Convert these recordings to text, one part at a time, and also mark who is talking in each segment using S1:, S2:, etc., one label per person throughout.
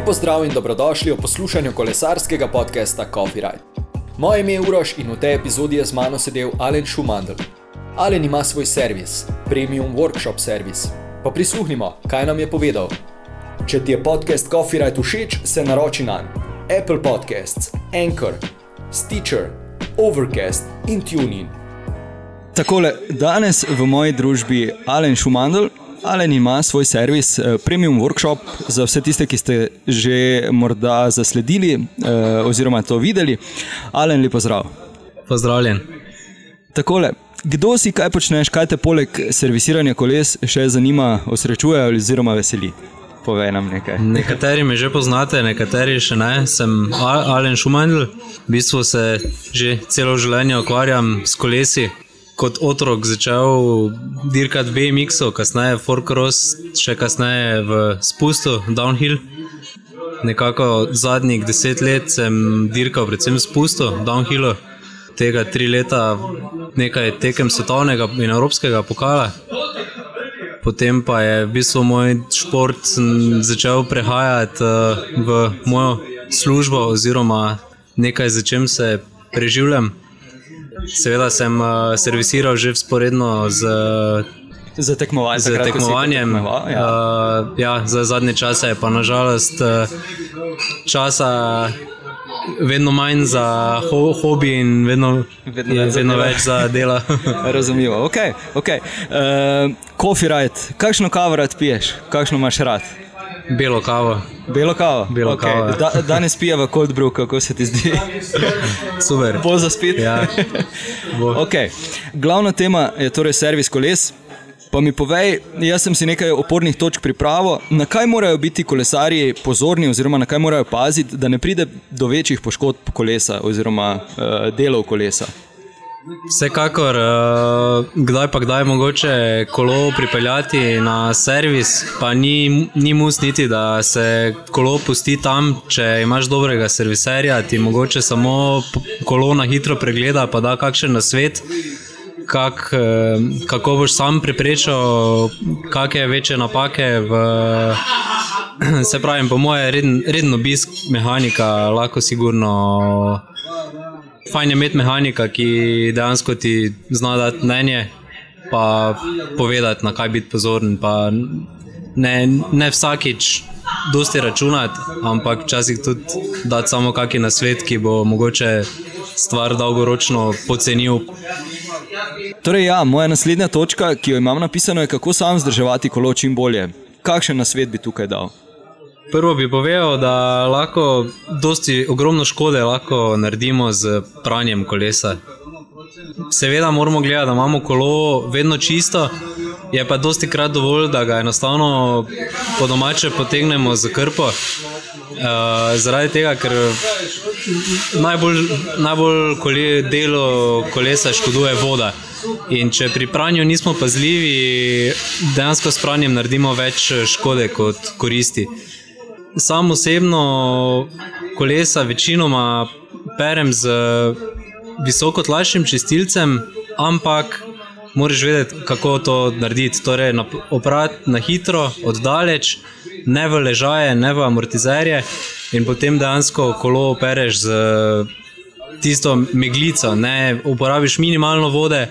S1: Lep pozdrav in dobrodošli v poslušanju kolesarskega podcasta Ride. Moje ime je Uroš in v tej epizodi je z mano sedel Alen Šumandl. Alen ima svoj servis, premium workshop servis. Pa prisluhnimo, kaj nam je povedal. Če ti je podcast Ride všeč, se naroči na Apple Podcasts, Anchor, Stitcher, Overcast in TuneIn.
S2: Takole, danes v moji družbi Alen Šumandl. Alen ima svoj servis, eh, premium workshop za vse tiste, ki ste že morda zasledili eh, oziroma to videli. Alen, lepo zdrav.
S3: Pozdravljen.
S2: Takole, kdo si, kaj počneš, kaj te poleg servisiranja koles še zanima, osrečuje oziroma veseli? Povej nam nekaj.
S3: Nekateri me že poznate, nekateri še ne. Sem Al- Alen Šumandl, v bistvu se že celo življenje ukvarjam s kolesi. Kot otrok začel dirkati BMX, kasneje Forkross, še kasneje v spustu Downhill. Nekako zadnjih deset let sem dirkal predvsem spustu Downhillu, tega tri leta nekaj tekem svetovnega in evropskega pokala. Potem pa je v bistvu moj šport začel prehajati uh, v mojo službo, oziroma nekaj, za čim se preživljam. Seveda sem uh, servisiral že sporedno z,
S2: Za tekmovanje.
S3: z tekmovanjem.
S2: Ja.
S3: Uh, ja, za zadnje čase je pa nažalost uh, časa vedno manj za ho hobi in vedno,
S2: Vedno
S3: je
S2: več
S3: vedno več za delo.
S2: Razumljivo. Okay, okay. uh, coffee ride, kakšno kavo rad piješ, kakšno imaš rad?
S3: Belo kavo,
S2: Belo kavo.
S3: Belo
S2: okay.
S3: kavo.
S2: Da, danes pijeva cold brew, kako se ti zdi?
S3: super.
S2: Bo za spet.
S3: Ja.
S2: Okay. Glavna tema je torej servis koles. Pa mi povej, jaz sem si nekaj opornih točk pripravil, na kaj morajo biti kolesarji pozorni, oziroma na kaj morajo paziti, da ne pride do večjih poškodb kolesa oziroma uh, delov kolesa.
S3: Vsekakor, uh, kdaj pa kdaj mogoče kolo pripeljati na servis, pa ni, ni mus niti, da se kolo pusti tam, če imaš dobrega serviserja, ti mogoče samo kolo na hitro pregleda, pa da kakšen nasvet. Kak, eh, kako boš sam preprečil, kakšne večje napake. V, se pravi, po mojem, reden, reden obisk mehanika, lahko sigurno Fajn je imeti mehanika, ki dejansko ti zna dati mnenje, pa povedati, na kaj biti pozoren. Ne, ne vsakič dosti računati, ampak včasih tudi dati samo kakšen nasvet, ki bo mogoče stvar dolgoročno pocenil.
S2: Torej, ja, moja naslednja točka, ki jo imam napisano, je, kako sam vzdrževati kolo čim bolje. Kakšen nasvet bi tukaj dal?
S3: Prvo bi povedal, da lahko dosti ogromno škode lahko naredimo z pranjem kolesa. Seveda moramo gledati, da imamo kolo vedno čisto, je pa dosti krat dovolj, da ga enostavno po domače potegnemo z krpo. Uh, zaradi tega, ker najbolj, najbolj kole, delo kolesa škoduje voda. In če pri pranju nismo pazljivi, dejansko s pranjem naredimo več škode kot koristi. Sam osebno kolesa večinoma perem z visoko tlačnim čistilcem, ampak moraš vedeti, kako to narediti. Torej, oprati na hitro, oddaleč, ne v ležaje, ne v amortizerje, in potem dejansko kolo opereš z tisto meglico, ne uporabiš minimalno vode.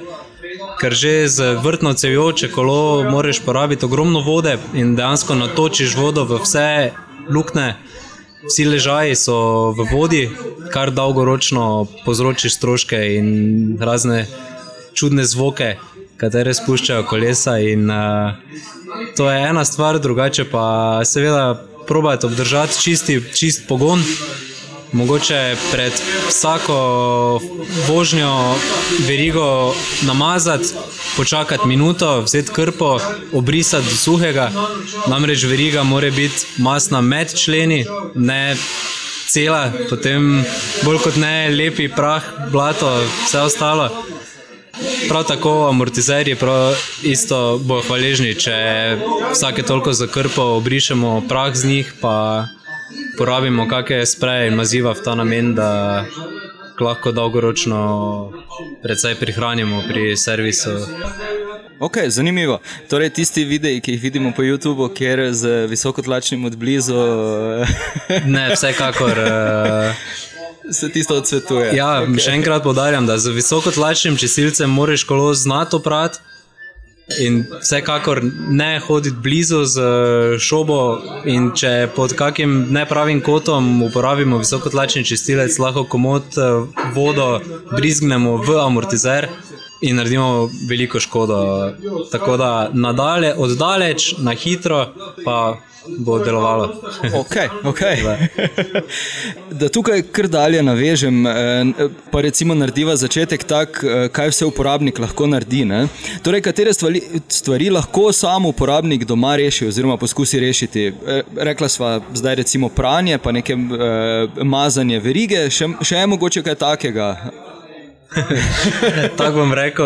S3: Ker že z vrtno cevjo, če kolo, moraš porabiti ogromno vode in dejansko natočiš vodo v vse luknje. Vsi ležaji so v vodi, kar dolgoročno povzroči stroške in razne čudne zvoke, katere spuščajo kolesa. In, uh, to je ena stvar, drugače pa seveda probati obdržati čisti, čist pogon. Mogoče pred vsako vožnjo verigo namazati, počakati minuto, vzeti krpo, obrisati do suhega. Namreč veriga mora biti masna med členi, ne cela, potem bolj kot ne lepi prah, blato, vse ostalo. Prav tako amortizerji prav isto bojo hvaležni, če vsake toliko za krpo obrišemo prah z njih, pa porabimo kakšne spreje in maziva v ta namen, da lahko dolgoročno precej prihranimo pri servisu.
S2: Ok, zanimivo. Torej, tisti videi, ki jih vidimo po YouTubu, kjer z visokotlačnim odblizu.
S3: ne, vsekakor. Uh...
S2: Se tisto odsvetuje.
S3: Ja, okay. še enkrat podarjam, da z visokotlačnim čistilcem moraš kolo znati oprati. In vsekakor ne hoditi blizu z šobo, in če pod kakim nepravim kotom uporabimo visokotlačni čistilec, lahko komod vodo brizgnemo v amortizer in naredimo veliko škodo. Tako da nadalje, oddaleč, na hitro, pa bo delovalo.
S2: okay, okay. da tukaj kar dalje navežem, eh, pa recimo narediva začetek tak, eh, kaj vse uporabnik lahko naredi. Ne? Torej, katere stvari, stvari lahko sam uporabnik doma reši oziroma poskusi rešiti. Eh, rekla sva zdaj recimo pranje, pa neke mazanje verige, še, še je mogoče kaj takega.
S3: Tako bom rekel,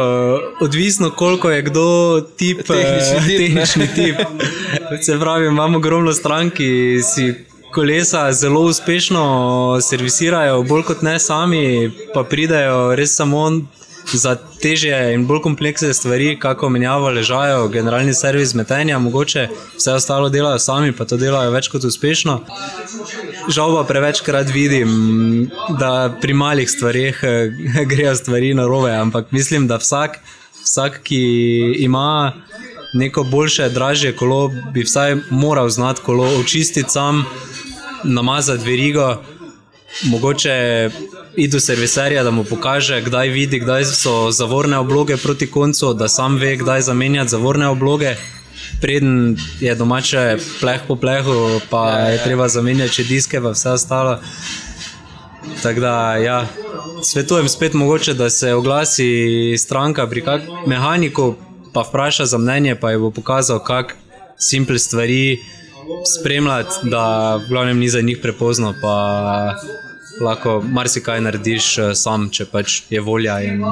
S3: odvisno koliko je kdo tip, tehnični. Tehnični tip. Se pravi, imamo ogromno strank, ki si kolesa zelo uspešno servisirajo, bolj kot ne sami, pa pridajo res samo za težje in bolj kompleksne stvari, kako menjavo ležajo, generalni servis metenja, mogoče vse ostalo delajo sami, pa to delajo več kot uspešno. Žal pa prevečkrat vidim, da pri malih stvarih eh, grejo stvari na robe, ampak mislim, da vsak, vsak ki ima neko boljše, dražje kolo, bi vsaj moral znati kolo očistiti sam, namazati verigo mogoče iti do serviserja, da mu pokaže, kdaj vidi, kdaj so zavorne obloge proti koncu, da sam ve, kdaj zamenjati zavorne obloge. Preden je domače pleh po plehu, pa ja, ja. je treba zamenjati še diske, pa vse ostalo. Tako da, ja, svetujem spet mogoče, da se oglasi stranka pri kakšnem mehaniku, pa vpraša za mnenje, pa je bo pokazal, kako simple stvari spremljati, da v glavnem ni za njih prepozno, pa lahko marsikaj narediš eh, sam, če pač je volja in,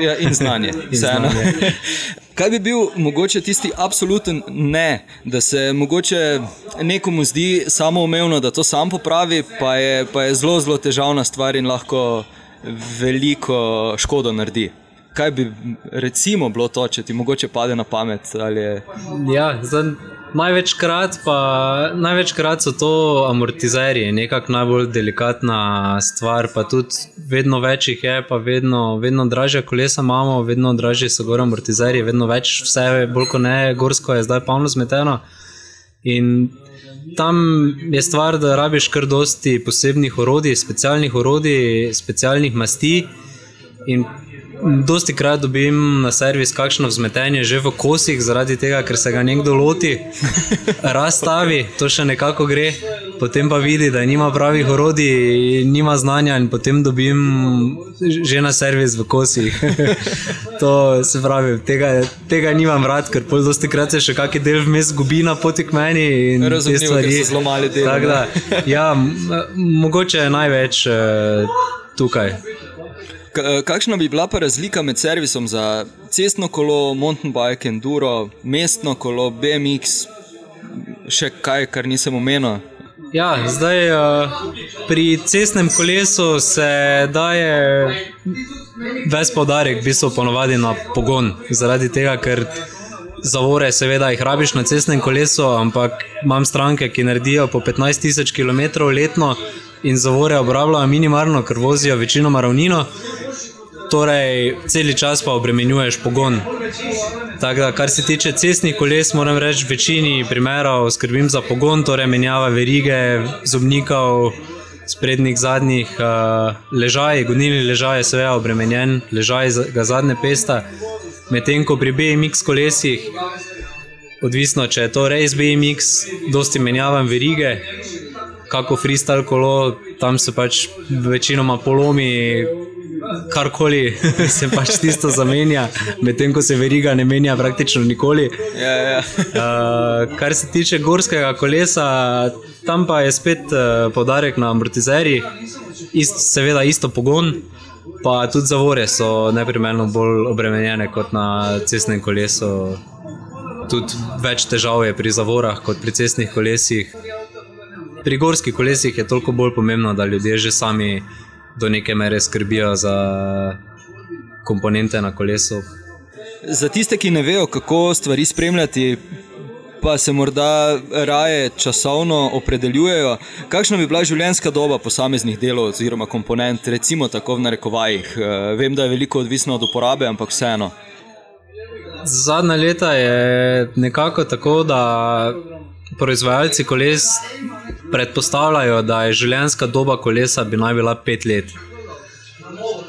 S2: ja, in znanje. in znanje. Kaj bi bil mogoče tisti absoluten ne, da se mogoče nekomu zdi samoumevno, da to sam popravi, pa je, pa je zelo, zelo težavna stvar in lahko veliko škodo naredi? Kaj bi recimo bilo to, če ti mogoče pade na pamet? Je...
S3: Ja, zdaj. Največkrat, pa, največkrat so to amortizerji, nekako najbolj delikatna stvar, pa tudi vedno več jih je, pa vedno, vedno dražje kolesa imamo, vedno dražje so gor amortizerji, vedno več, vse bolj kot ne, gorsko je zdaj polno zmeteno. In tam je stvar, da rabiš kar dosti posebnih orodij, specialnih orodij, specialnih masti. In Dosti krat dobim na servis kakšno vzmetenje že v kosih, zaradi tega, ker se ga nekdo loti, razstavi, to še nekako gre, potem pa vidi, da nima pravih orodij, nima znanja in potem dobim že na servis v kosih. to se pravi, tega, tega nimam rad, ker pol dosti krat se še kakšen del vmes gubi na poti k meni in
S2: te stvari. Zelo mali del.
S3: Ja, mogoče je največ uh, tukaj.
S2: Eh, kakšna bi bila pa razlika med servisom za cestno kolo, mountain bike, enduro, mestno kolo, BMX, še kaj, kar nisem omenil?
S3: Ja, zdaj uh, pri cestnem kolesu se daje ves podarek, v bistvu ponovadi na pogon. Zaradi tega, ker zavore, seveda, jih rabiš na cestnem kolesu, ampak imam stranke, ki naredijo po 15.000 km letno in zavore obrabljajo minimalno, ker vozijo večinoma ravnino torej cel čas pa obremenjuješ pogon. Tako, kar se tiče cestnih koles, moram reči, v večini primerov skrbim za pogon, torej menjava verige, zobnikov, sprednjih, zadnjih, uh, ležaj, gonilni ležaj je seveda obremenjen, ležaj ga zadnje pesta. Medtem ko pri BMX kolesih, odvisno če je to res BMX, dosti menjavam verige, kako freestyle kolo, tam se pač večinoma polomi karkoli se pač tisto zamenja, medtem ko se veriga ne menja praktično nikoli.
S2: Ja, ja.
S3: Uh, kar se tiče gorskega kolesa, tam pa je spet uh, podarek na amortizerjih, Ist, seveda isto pogon. Pa tudi zavore so neprimerno bolj obremenjene kot na cestnem kolesu. Tudi več težav je pri zavorah kot pri cestnih kolesih. Pri gorskih kolesih je toliko bolj pomembno, da ljudje že sami do neke mere skrbijo za komponente na kolesu.
S2: Za tiste, ki ne vejo, kako stvari spremljati, pa se morda raje časovno opredeljujejo, kakšna bi bila življenjska doba posameznih delov oziroma komponent, recimo tako v narekovajih. Eh, vem, da je veliko odvisno od uporabe, ampak vseeno.
S3: Zadnja leta je nekako tako, da proizvajalci koles predpostavljajo, da je življenjska doba kolesa bi naj bila pet let.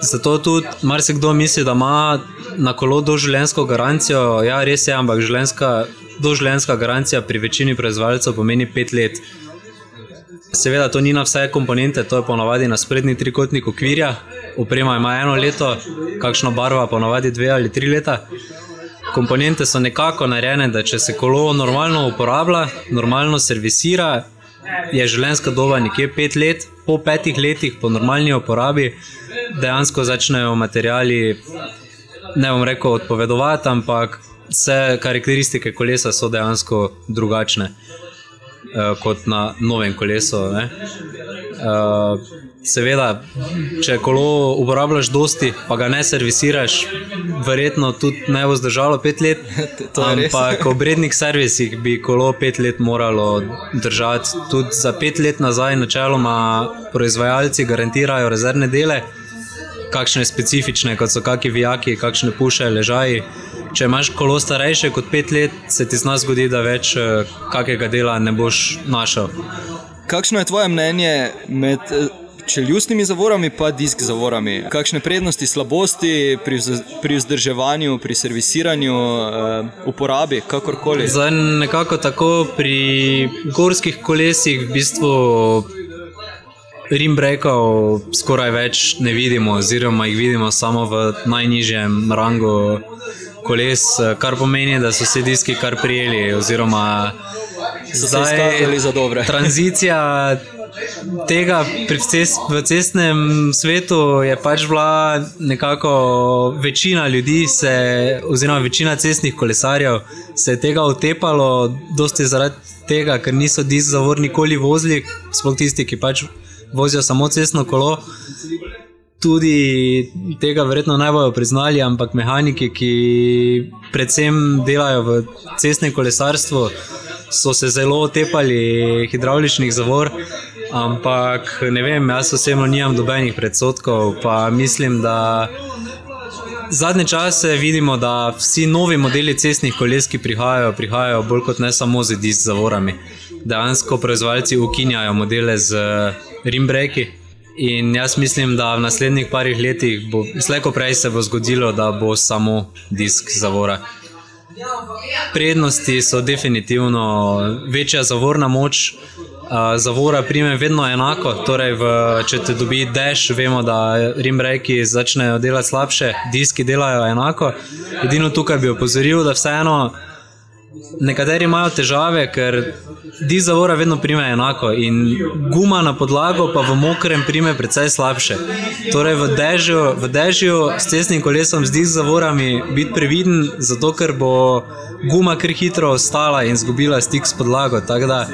S3: Zato tudi marsikdo misli, da ima na kolo doživljenjsko garancijo. Ja, res je, ampak doživljenjska garancija pri večini proizvajalcev pomeni pet let. Seveda, to ni na vse komponente, to je ponovadi na sprednji trikotnik okvirja. Oprema ima eno leto, kakšno barva, ponovadi dve ali tri leta. Komponente so nekako narejene, da če se kolo normalno uporablja, normalno servisira, je življenjska doba nekje pet let, po petih letih, po normalni uporabi, dejansko začnejo materiali, ne bom rekel, odpovedovati, ampak vse karakteristike kolesa so dejansko drugačne uh, kot na novem kolesu. Uh, seveda, če kolo uporabljaš dosti, pa ga ne servisiraš, verjetno tudi ne bo zdržalo pet let. Ampak ob rednih servisih bi kolo pet let moralo držati. Tudi za pet let nazaj, načeloma, proizvajalci garantirajo rezervne dele kakšne specifične, kot so kakšni vijaki, kakšne puše, ležaji. Če imaš kolo starejše kot pet let, se ti zna zgodi, da več eh, kakega dela ne boš našel.
S2: Kakšno je tvoje mnenje med eh, čeljustnimi zavorami in disk zavorami? Kakšne prednosti, slabosti pri, pri vzdrževanju, pri servisiranju, uh, uporabi, kakorkoli?
S3: Zdaj, nekako tako pri gorskih kolesih v bistvu Rimbrekov skoraj več ne vidimo, oziroma jih vidimo samo v najnižjem rangu koles, kar pomeni, da so se diski kar prijeli. Oziroma,
S2: so se izkazali za dobre.
S3: Tranzicija tega cest, v cestnem svetu je pač bila nekako večina ljudi, se, oziroma večina cestnih kolesarjev se je tega otepalo, dosti zaradi tega, ker niso disk zavor nikoli vozili, sploh tisti, ki pač vozijo samo cestno kolo. Tudi tega verjetno ne bodo priznali, ampak mehaniki, ki predvsem delajo v cestnem kolesarstvu, so se zelo otepali hidravličnih zavor. Ampak ne vem, jaz osebno nimam dobenih predsotkov, pa mislim, da zadnje čase vidimo, da vsi novi modeli cestnih koles, ki prihajajo, prihajajo bolj kot ne samo z disk zavorami. Dejansko proizvajalci ukinjajo modele z rimbreki. In jaz mislim, da v naslednjih parih letih, bo, slejko prej se bo zgodilo, da bo samo disk zavora. Prednosti so definitivno večja zavorna moč, zavora prime vedno enako. Torej, v, če te dobi dež, vemo, da rimbreki začnejo delati slabše, diski delajo enako. Edino tukaj bi opozoril, da vseeno. Nekateri imajo težave, ker disk zavora vedno prime enako in guma na podlago pa v mokrem prime precej slabše. Torej v dežju, v dežju s cestnim kolesom z disk zavorami biti previden, zato ker bo guma kar hitro ostala in izgubila stik s podlago. Tako da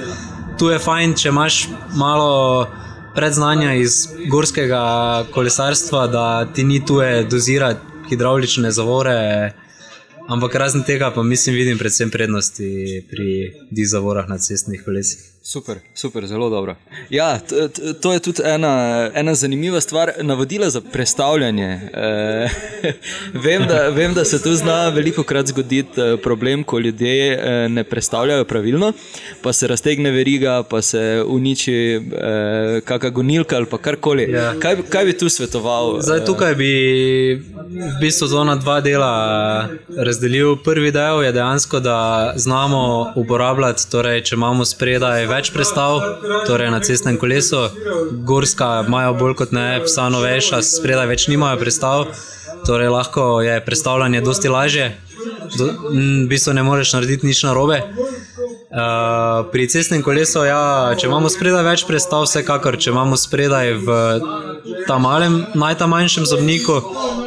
S3: tu je fajn, če imaš malo predznanja iz gorskega kolesarstva, da ti ni tuje dozirati hidravlične zavore. Ampak razen tega, pa mislim, vidim predvsem prednosti pri dizavorah na cestnih kolesih.
S2: Super, super, zelo dobro. Ja, to je tudi ena, ena zanimiva stvar, navodila za predstavljanje. E, vem, da, vem, da se tu zna veliko krat zgoditi eh, problem, ko ljudje eh, ne predstavljajo pravilno, pa se raztegne veriga, pa se uniči e, kakšna gonilka ali karkoli. Ja. Kaj, kaj bi tu svetoval?
S3: Zdaj, tukaj bi v bistvu zona dva dela razdelil. Prvi del je dejansko, da znamo uporabljati, torej, če imamo spredaj več predstav, torej na cestnem kolesu, gorska imajo bolj kot ne, vsa novejša, spredaj več nimajo predstav, torej lahko je predstavljanje dosti lažje, Do, v bistvu ne moreš narediti nič narobe. Uh, pri cestnem kolesu, ja, če imamo spredaj več predstav, vsekakor, če imamo spredaj v tam malem, najmanjšem zobniku,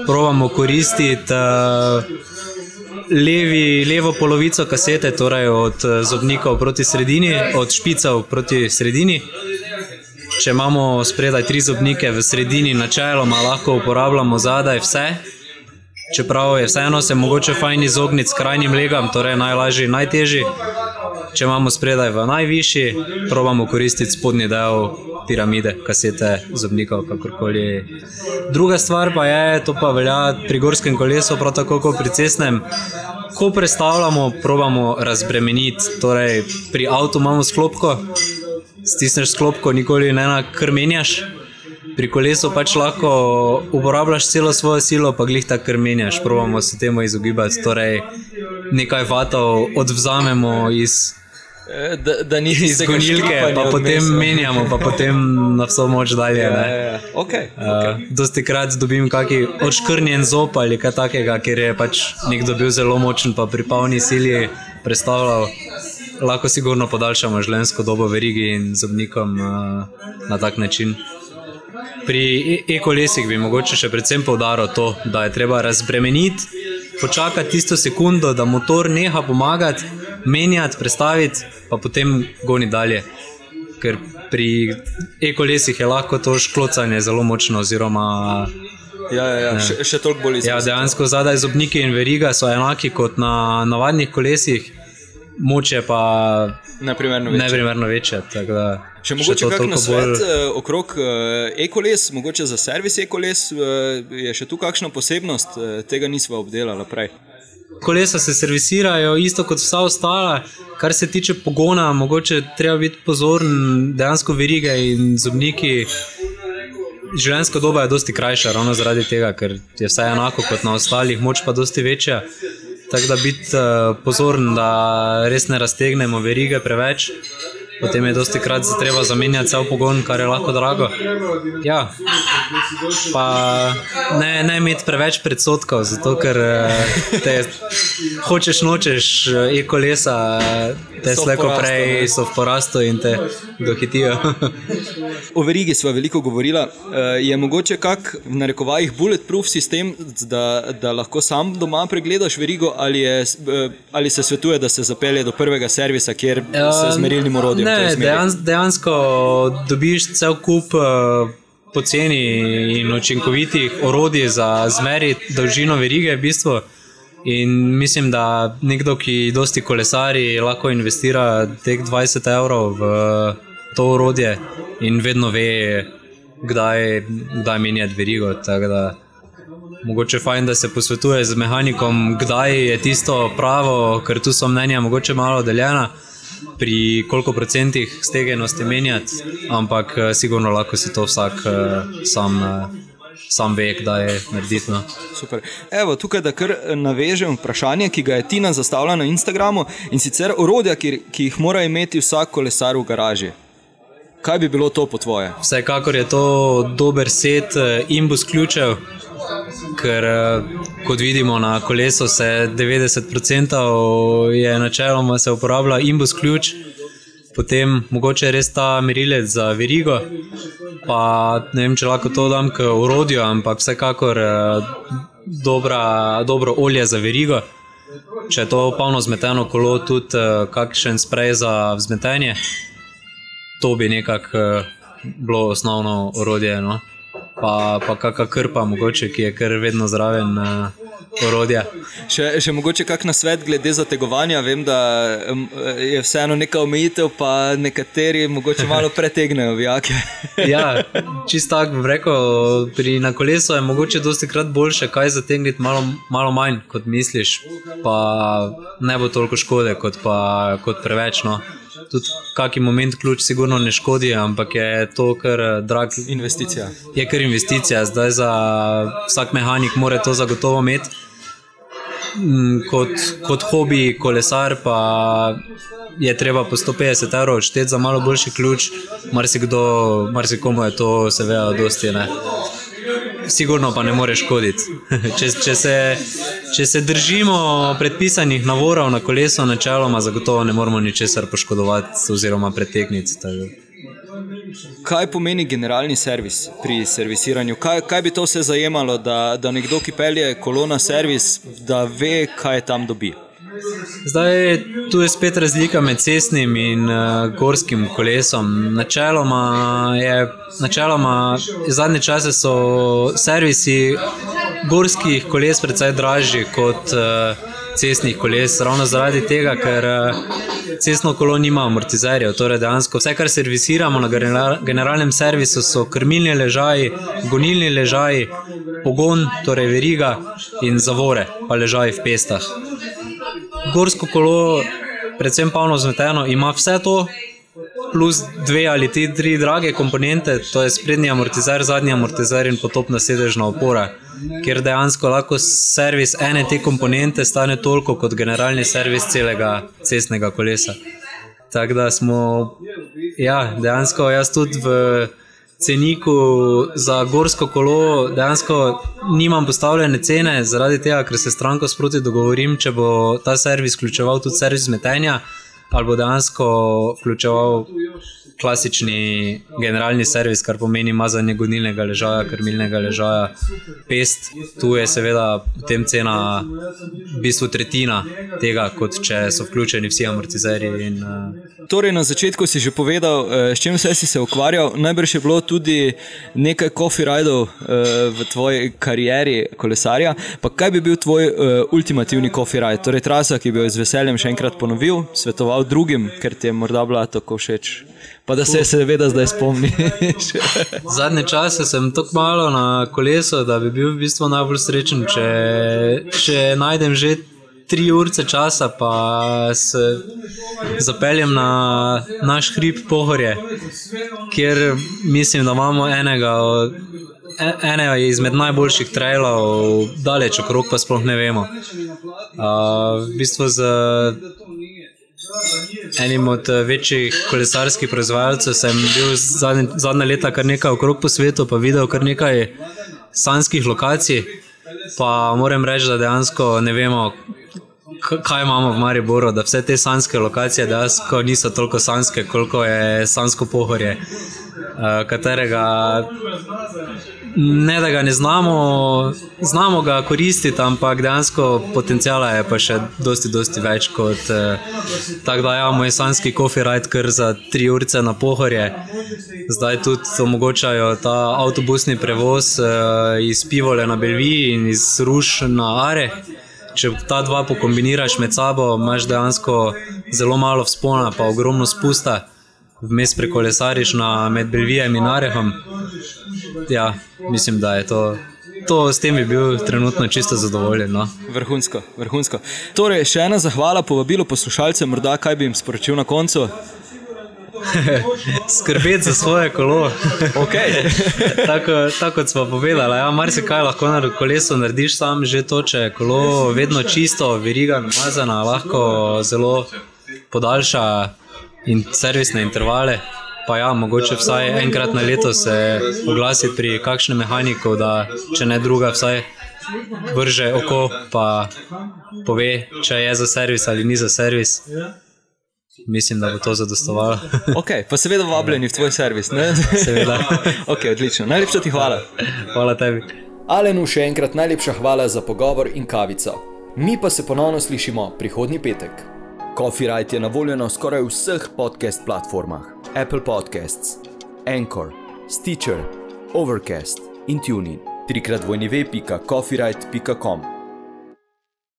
S3: pravimo koristiti. Uh, levi, levo polovico kasete, torej od eh, zobnikov proti sredini, od špicev proti sredini. Če imamo spredaj tri zobnike v sredini, načeloma lahko uporabljamo zadaj vse. Čeprav je vseeno se mogoče fajn izogniti skrajnim legam, torej najlažji, najtežji. Če imamo spredaj v najvišji, probamo koristiti spodnji del piramide, kasete, zobnikov, kakorkoli. Druga stvar pa je, to pa velja pri gorskem kolesu, prav tako kot pri cestnem. Ko predstavljamo, probamo razbremeniti. Torej, pri avtu imamo sklopko, stisneš sklopko, nikoli ne na krmenjaš. Pri kolesu pač lahko uporabljaš celo svojo silo, pa glih ta krmenjaš. Probamo se temu izogibati. Torej, nekaj vatov odvzamemo iz
S2: Eh, Da, da ni
S3: iz gonilke, pa potem menjamo, pa potem na vso moč dalje.
S2: Ja, ja, ja. Okay, okay.
S3: Uh, dosti krat dobim kakšen odškrnjen zob ali kaj takega, ker je pač nekdo bil zelo močen, pa pri polni sili predstavljal. Lahko sigurno podaljšamo življenjsko dobo verigi in zobnikom uh, na tak način. Pri e- e-kolesih bi mogoče še predvsem poudaril to, da je treba razbremeniti, počakati tisto sekundo, da motor neha pomagati, menjati, prestaviti, pa potem goni dalje. Ker pri e-kolesih je lahko to šklocanje zelo močno, oziroma
S2: Ja, ja, ja. Še, še toliko bolj
S3: ja,
S2: izrazito.
S3: dejansko zadaj zobniki in veriga so enaki kot na navadnih kolesih, moč je pa
S2: Neprimerno večje.
S3: neprimerno večja. da
S2: Še mogoče
S3: to
S2: kak
S3: toliko
S2: na svet bolj... okrog uh, e-koles, mogoče za servis e-koles, uh, je še tu kakšna posebnost, uh, tega nismo obdelali prej.
S3: Kolesa se servisirajo isto kot vsa ostala, kar se tiče pogona, mogoče treba biti pozoren, dejansko verige in zobniki. Življenjska doba je dosti krajša, ravno zaradi tega, ker je vse enako kot na ostalih, moč pa dosti večja. Tako da biti uh, pozoren, da res ne raztegnemo verige preveč. Potem je dosti krat treba zamenjati cel pogon, kar je lahko drago. Ja, pa ne, ne imeti preveč predsotkov, zato ker eh, te hočeš nočeš eh, e-kolesa, te
S2: So v
S3: sleko
S2: porastu,
S3: prej so v porastu in te dohitijo.
S2: O verigi smo veliko govorili. Je mogoče kak v narekovajih bulletproof sistem, da, da lahko sam doma pregledaš verigo, ali, je, eh, ali se svetuje, da se zapelje do prvega servisa, kjer se z merilnim orodjem to
S3: Ne, dejans, dejansko dobiš cel kup uh, poceni in učinkovitih orodij za zmeriti dolžino verige. V bistvu. In mislim, da nekdo, ki dosti kolesari, lahko investira teh 20 evrov v to orodje in vedno ve, kdaj, kdaj menjati verigo. tako da Mogoče je fajn, da se posvetuje z mehanikom, kdaj je tisto pravo, ker tu so mnenja mogoče malo deljena, pri koliko procentih stegenosti menjati, ampak eh, sigurno lahko si to vsak eh, sam, eh, sam ve, kdaj je narediti. No.
S2: Super. Evo, tukaj da kar navežem vprašanje, ki ga je Tina zastavila na Instagramu in sicer orodja, ki, ki jih mora imeti vsak kolesar v garaži. Kaj bi bilo to po tvoje?
S3: Vsekakor je to dober set imbus ključev, ker eh, kot vidimo na kolesu se 90% je načeloma se uporablja imbus ključ, potem mogoče res ta merilec za verigo, pa ne vem, če lahko to dam k urodju, ampak vsekakor eh, dobra, dobro olje za verigo. Če je to polno zmeteno kolo, tudi eh, kakšen sprej za vzmetenje to bi nekako bilo osnovno orodje. No? Pa, pa kakšna krpa, mogoče, ki je kar vedno zraven uh, orodja.
S2: Še, še mogoče kak na svet glede zategovanja. Vem, da em, je vseeno neka omejitev, pa nekateri mogoče malo pretegnejo vijake.
S3: Ja, čisto tako bi rekel. Pri na kolesu je mogoče dosti krat boljše, kaj zategniti malo, malo manj, kot misliš, pa ne bo toliko škode, kot, pa, kot preveč. No. Tudi kaki moment ključ, sigurno ne škodi, ampak je to kar eh, drag
S2: Investicija.
S3: je kar investicija, zdaj za vsak mehanik mora to zagotovo imeti. Mm, Kot, kot hobi, kolesar, pa je treba po 150 evrov odšteti za malo boljši ključ, marsikdo, marsikomu je to, seveda, dosti ne. Sigurno pa ne more škoditi. Če, če, se, če se držimo predpisanih navorov na kolesu, načeloma zagotovo ne moramo ničesar poškodovati oziroma pretegniti. tako.
S2: Kaj pomeni generalni servis pri servisiranju? Kaj, kaj bi to vse zajemalo, da, da nekdo, ki pelje kolo na servis, da ve, kaj tam dobi?
S3: Zdaj, tu je spet razlika med cestnim in uh, gorskim kolesom. Načeloma, je, načeloma zadnje čase so servisi gorskih koles precej dražji kot uh, cestnih koles, ravno zaradi tega, ker uh, cestno kolo nima amortizerjev. Torej, dejansko vse, kar servisiramo na generalnem servisu, so krmilni ležaji, gonilni ležaji, pogon, torej veriga in zavore, pa ležaji v pestah. Gorsko kolo, predvsem polno zmeteno, ima vse to, plus dve ali te tri drage komponente, to je sprednji amortizer, zadnji amortizer in potopna sedežna opora, kjer dejansko lahko servis ene te komponente stane toliko kot generalni servis celega cestnega kolesa. Tako da smo, ja, dejansko jaz tudi v ceniku za gorsko kolo dejansko nimam postavljene cene, zaradi tega, ker se stranko sproti dogovorim, če bo ta servis vključeval tudi servis metenja ali bo dejansko vključeval klasični generalni servis, kar pomeni mazanje gonilnega ležaja, krmilnega ležaja, pest. Tu je seveda tem cena v bistvu tretjina tega, kot če so vključeni vsi amortizeri. In, uh...
S2: Torej, na začetku si že povedal, eh, s čim vse si se ukvarjal. Najbrž je bilo tudi nekaj coffee rajdov uh, v tvoji karieri kolesarja. Pa kaj bi bil tvoj uh, ultimativni coffee ride? Torej, trasa, ki bi jo z veseljem še enkrat ponovil, svetoval drugim, ker ti je morda bila tako všeč pa da se seveda zdaj spomni.
S3: Zadnje čase sem tako malo na kolesu, da bi bil v bistvu najbolj srečen, če, če najdem že tri urce časa, pa se zapeljem na naš hrib Pohorje, kjer mislim, da imamo enega. E, ene izmed najboljših trailov, daleč okrog, pa sploh ne vemo. Uh, v bistvu z Enim od eh, večjih kolesarskih proizvajalcev sem bil zadnje, zadnje leta kar nekaj okrog po svetu, pa videl kar nekaj sanskih lokacij. Pa moram reči, da dejansko ne vemo, kaj imamo v Mariboru, da vse te sanske lokacije dejansko niso toliko sanske, koliko je sansko pohorje, eh, katerega ne da ga ne znamo, znamo ga koristiti, ampak dejansko potencijala je pa še dosti, dosti več kot eh, tako, da ja, jesenski kofirajt, kar za tri ure na pohorje. Zdaj tudi omogočajo ta avtobusni prevoz eh, iz Pivole na Belviji in iz Ruš na Are. Če ta dva pokombiniraš med sabo, imaš dejansko zelo malo spona, pa ogromno spusta vmes prekolesariš na med Belvijem in Arehom. Ja, mislim, da je to. To s tem bi bil trenutno čisto zadovoljen. No?
S2: Vrhunsko, vrhunsko. Torej, še ena zahvala, povabilo poslušalcem, morda kaj bi jim sporočil na koncu.
S3: Skrbeti za svoje kolo.
S2: Okay.
S3: tako, tako kot smo povedali, ja, marsikaj lahko na kolesu narediš, sam že to, če je kolo vedno čisto, veriga, namazana, lahko zelo podaljša in servisne intervale. Pa ja, mogoče vsaj enkrat na leto se oglasiti pri kakšnem mehaniku, da če ne druga, vsaj vrže oko in pove, če je za servis ali ni za servis. Mislim, da bo to zadostovalo.
S2: okay, pa seveda vabljeni v tvoj servis.
S3: seveda.
S2: okay, odlično. Najlepša ti hvala.
S3: Hvala tebi.
S1: Alenu še enkrat najlepša hvala za pogovor in kavico. Mi pa se ponovno slišimo prihodnji petek. Copyright je na voljo na skoraj vseh podcast platformah: Apple Podcasts, Anchor, Stitcher, Overcast in Tuning. Trikrat vojni ve.coffeeright.com.